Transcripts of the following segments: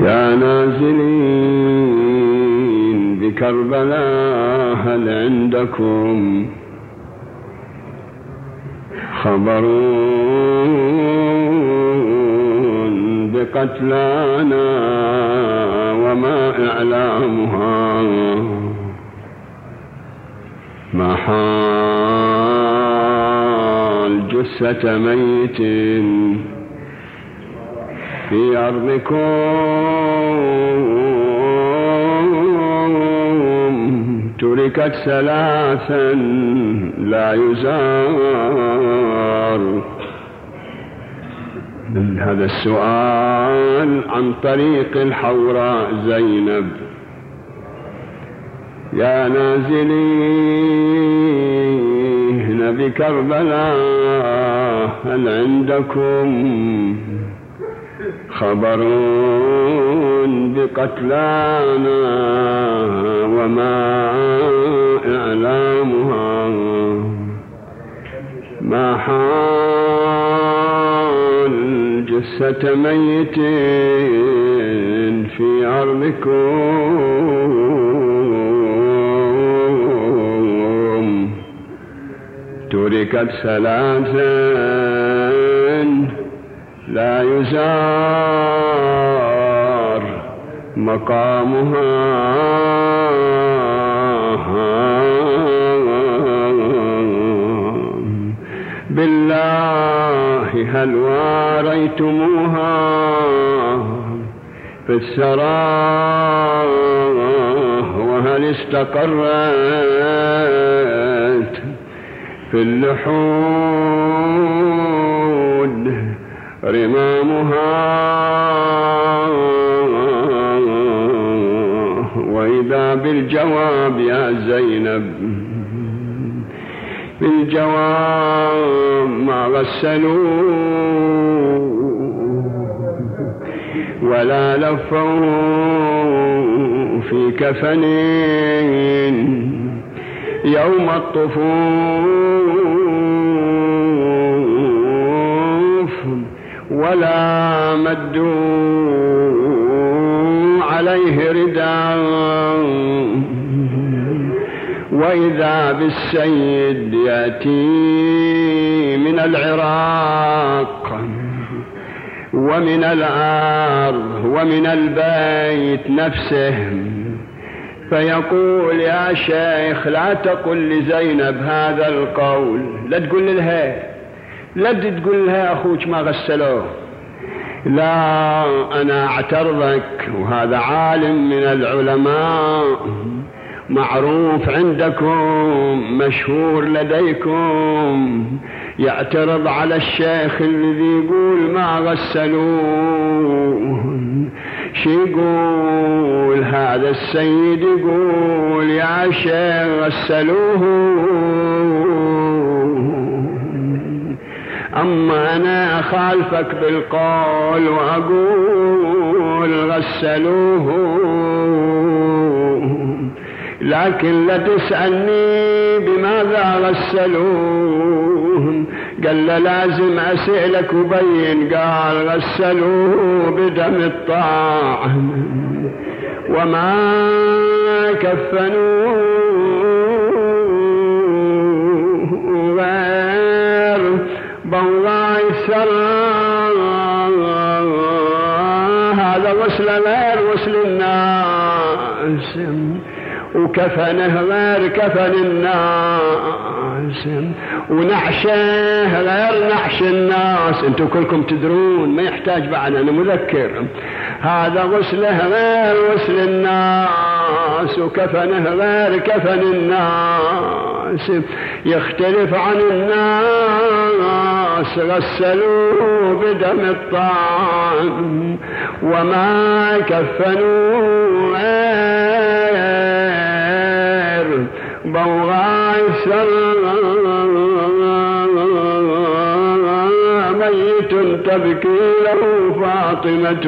يا نازلين بكربلاء هل عندكم خبر بقتلانا وما إعلامها؟ ما حال جثة ميت؟ في أرضكم تركت ثلاثا لا يزار. هذا السؤال عن طريق الحوراء زينب. يا نازلين بكربلاء هل عندكم خبر بقتلانا وما إعلامها. ما حال جثة ميت في أرضكم؟ تركت ثلاثا لا يزار مقامها. بالله هل واريتموها في السراء وهل استقرت في اللحود رمامها. وإذا بالجواب يا زينب بالجواب ما غسلوا. ولا لفوا في كفن يوم الطفوف ولا مدوا عليه رداء وإذا بالسيد يأتي من العراق ومن الأرض ومن البيت نفسه فيقول يا شيخ لا تقل لزينب هذا القول. لا تقول لها لا تقول لها أخوك ما غسلوه. لا أنا أعترضك وهذا عالم من العلماء. معروف عندكم مشهور لديكم. يعترض على الشيخ الذي يقول ما غسلوه. شو يقول؟ هذا السيد يقول يا شيخ غسلوه. أما أنا أخالفك بالقول وأقول غسلوه. لكن لا تسألني بماذا غسلوه. قال له لازم أسألك وبين. قال غسلوه بدم الطاعة وما كفنوه وكفنه غير كفن الناس ونعشه غير نعش الناس. أنتم كلكم تدرون ما يحتاج بعد أنا مذكر هذا غسله غير غسل الناس. وكفنه غير كفن الناس يختلف عن الناس. غسلوه بدم الطعام. وما كفنوه تبكي له فاطمة.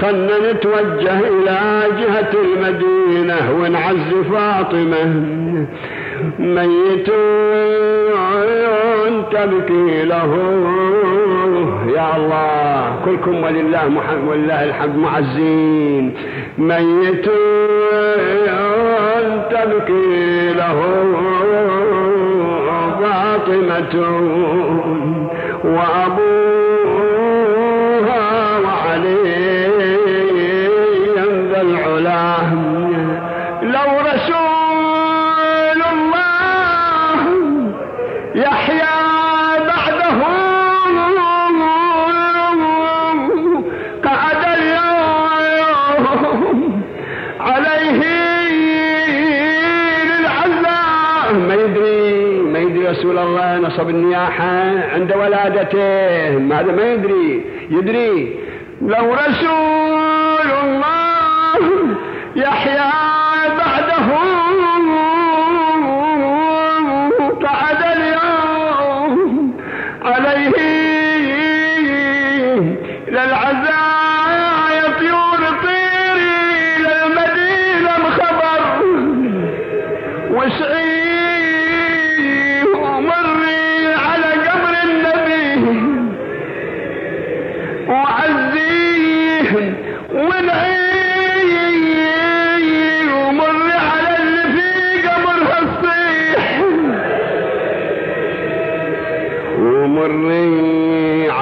خلنا نتوجه إلى جهة المدينة ونعز فاطمة. ميت تبكي له. يا الله كلكم ولله محمد ولله الحمد معزين. ميت تبكي له فاطمة. وأبوها وعلي ذا العلا. لو رسول الله نصب النياحة عند ولادته. ماذا ما يدري؟ يدري. لو رسول الله يحيى بعده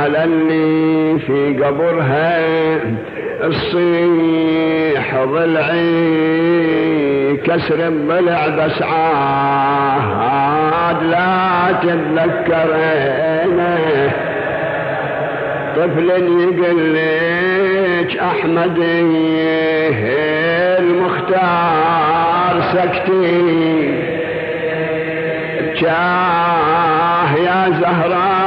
على اللي في قبرها الصيح ضلعي كسر الضلع بس عاد لا تتذكرينه طفل يقول لك أحمد المختار سكتي. جاه يا زهراء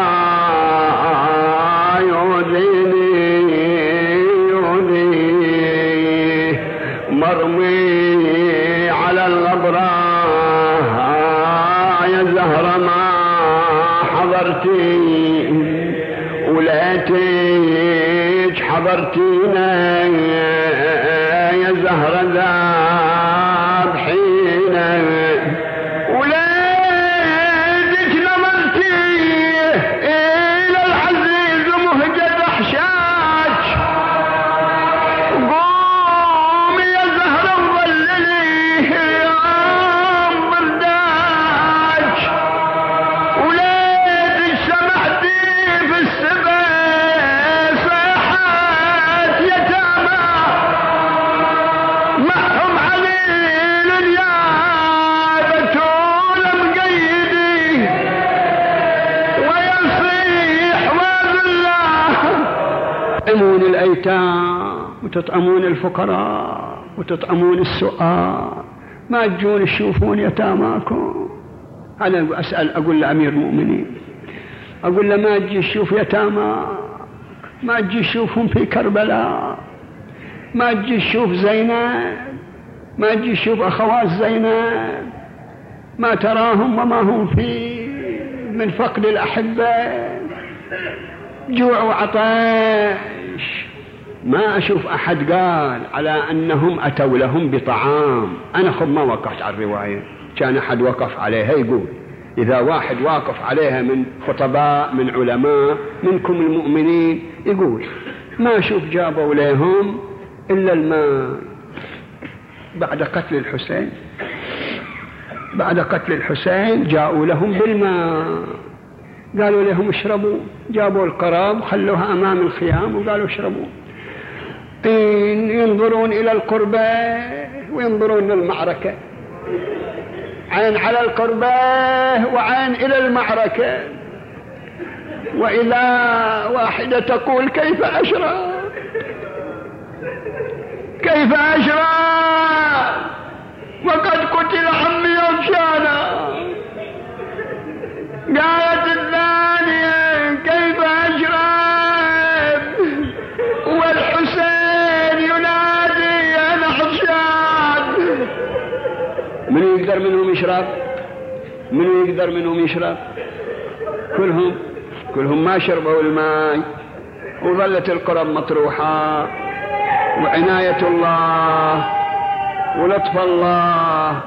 وليتك حضرتينا يا زهرة تطعمون الأيتام وتطعمون الفقراء وتطعمون السؤال. ما تجون تشوفون يتاماكم. أنا أسأل أقول لامير المؤمنين أقول له ما تجي تشوف يتامى؟ ما تجي تشوفهم في كربلاء؟ ما تجي تشوف زينب؟ ما تجي تشوف أخوات زينب؟ ما تراهم وما هم في من فقد الأحبة؟ جوع وعطش ما أشوف أحد قال على أنهم أتوا لهم بطعام. أنا خب ما وقفت على الرواية. كان أحد وقف عليها يقول إذا واحد واقف عليها من خطباء من علماء منكم المؤمنين يقول ما أشوف جابوا لهم إلا الماء. بعد قتل الحسين بعد قتل الحسين جاءوا لهم بالماء. قالوا لهم اشربوا. جابوا القراب خلوها أمام الخيام وقالوا اشربوا. إن ينظرون إلى القربة وينظرون للمعركة عين على القربة وعين إلى المعركة. واذا واحدة تقول كيف اشرب كيف اشرب وقد قتل عمي وشانا قالت يقدر منهم يشرب من يقدر منهم يشرب؟ كلهم كلهم ما شربوا الماء وظلت القرب مطروحة وعناية الله ولطف الله.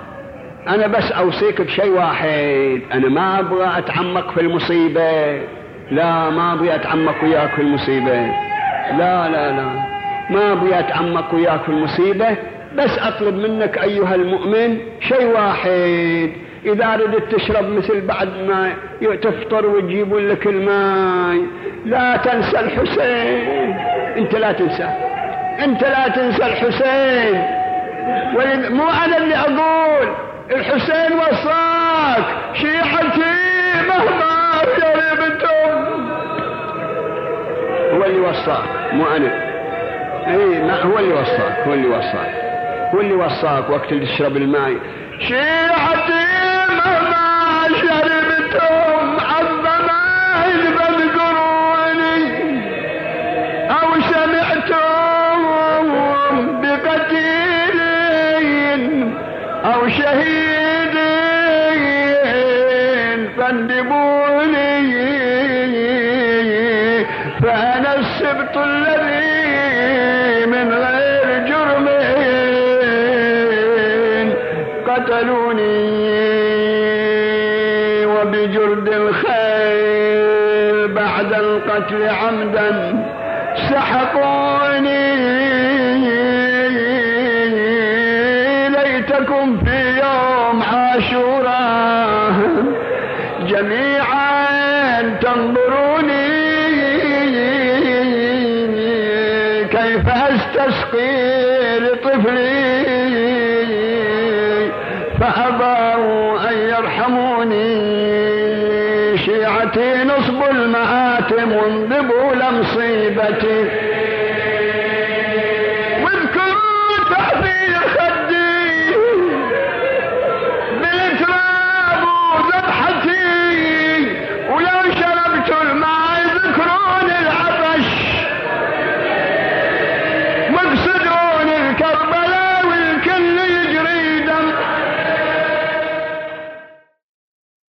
أنا بس أوصيك بشيء واحد أنا ما أبغى أتعمق في المصيبة. لا ما بيت عمك وياك المصيبة. لا لا لا ما بيت عمك وياك المصيبة. بس أطلب منك أيها المؤمن شيء واحد. إذا ردت تشرب مثل بعد ما تفطر ويجيبون لك الماء لا تنسى الحسين. أنت لا تنسى. أنت لا تنسى الحسين. مو أنا اللي أقول. الحسين وصاك. شيعتي مهما شربتم هو اللي وصاك مو أنا. اي هو اللي وصاك هو اللي وصاك. هو اللي وصاك وقت اللي تشرب الماء شيعتي القتل عمدا سحقوني ليتكم في يوم عاشوراء جميعا تنظروني كيف أستسقي لطفلي شيعتي